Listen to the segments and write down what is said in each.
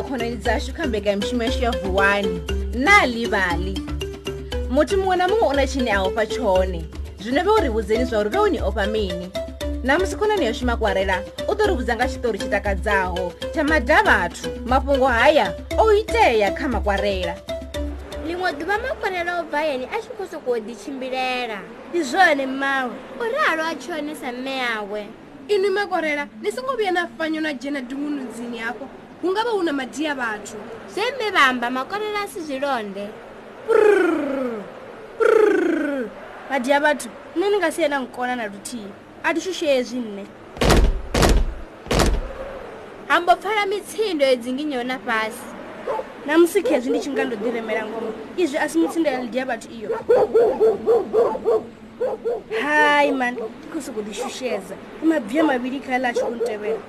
dza khonani dzashu kha mbekanyamushumo yashu ya vuwani na livali muthu muṅwe na muṅwe una tshine a ofha tshone zwino vhe uri vhudzeni zwa uri vhe uni ofha mini namusi khonani yashu makwarela u ḓo ri vhudza nga tshiṱori tshitakadzaho tsha madavhathu mafhungo haya o itea kha makwarela liṅwe ḓuvha makwarela o bvayeni a tshi khou sokou ḓitshimbilela ndi zwone mawe u ralo a tshone sa mme awe inwi makwarela ni songo vhuya na fanyo na dzhena dumunudzini hafho hu nga vha hu na madi a vhathu zwe mme vhamba makonela a si zwilonde madi a vhathu nṋe ni nga si yena nkona na luthihi a thi shusheyezwi nṋe hambo pfala mitsindo ya dzinginyeo na fhasi na musi khezwi ndi tshi nga ndo ḓiremela ngomo izwi a si mitsindo ya ndi ya vhathu iyo hayi mani ikusukulishusheza mabvi amabili khalasho kuntevela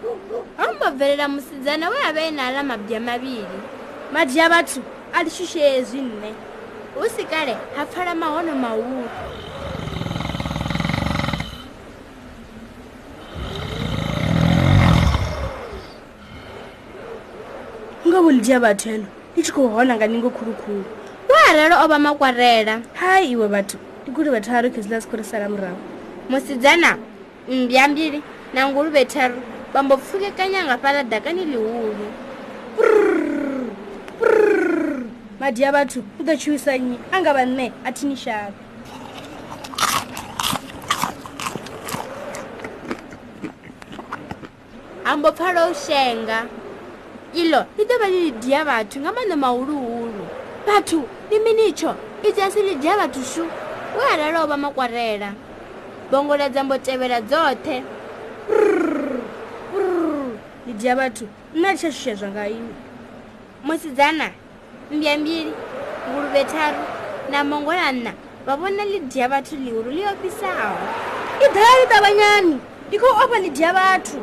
aumbobvelela musidzana we ave nala mabvi amabili madi a vathu alishushezi nne hu si kale ha pfala mahono mawulu ngavo lidya vathu elo i tshi khou hona nga ningo khulukhulu wa arelo o va makwarela hayi iwe vathu ndikuri vataro kezinasikurisara murava musidzana mbya mbiri nanguru vetaro bambopfuke kanyanga pala dhakani lihuru madhi yavatu kutochiwisa nyi anga vane atini shaka hambopfala ushenga ilo lidova lilidhiya vathu ngamano mauluhulu vathu limini icho idzi asi lidhiya vathu shuu we aralo vha makwarela bongoledza mbotevhela dzoṱhe ndi dia vhathu nna tsha shusha zwa nga ini musidzana mbya mbili nguluve tharu na mongola nna vha vona ḽi dia vhathu ḽihulu ḽi ofisaho i ḓala ḽi ṱavanyani ndi khou ofa ḽi dia vhathu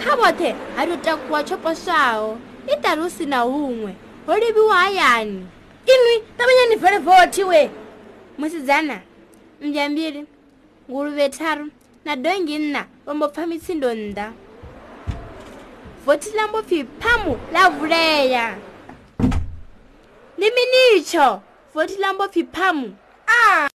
kha vhoṱhe ha to takuwa tsho poswaho i ṱaru si na huṅwe ho livhiwa hayani inwi ṱavanyani vhele vothi wee musidzana mbya mbiri nguruve taru nadhongi nna vambopfa mitsindo nda voti lambopfi pamu lavuleya ndi minicho voti lambopfi pamu a ah.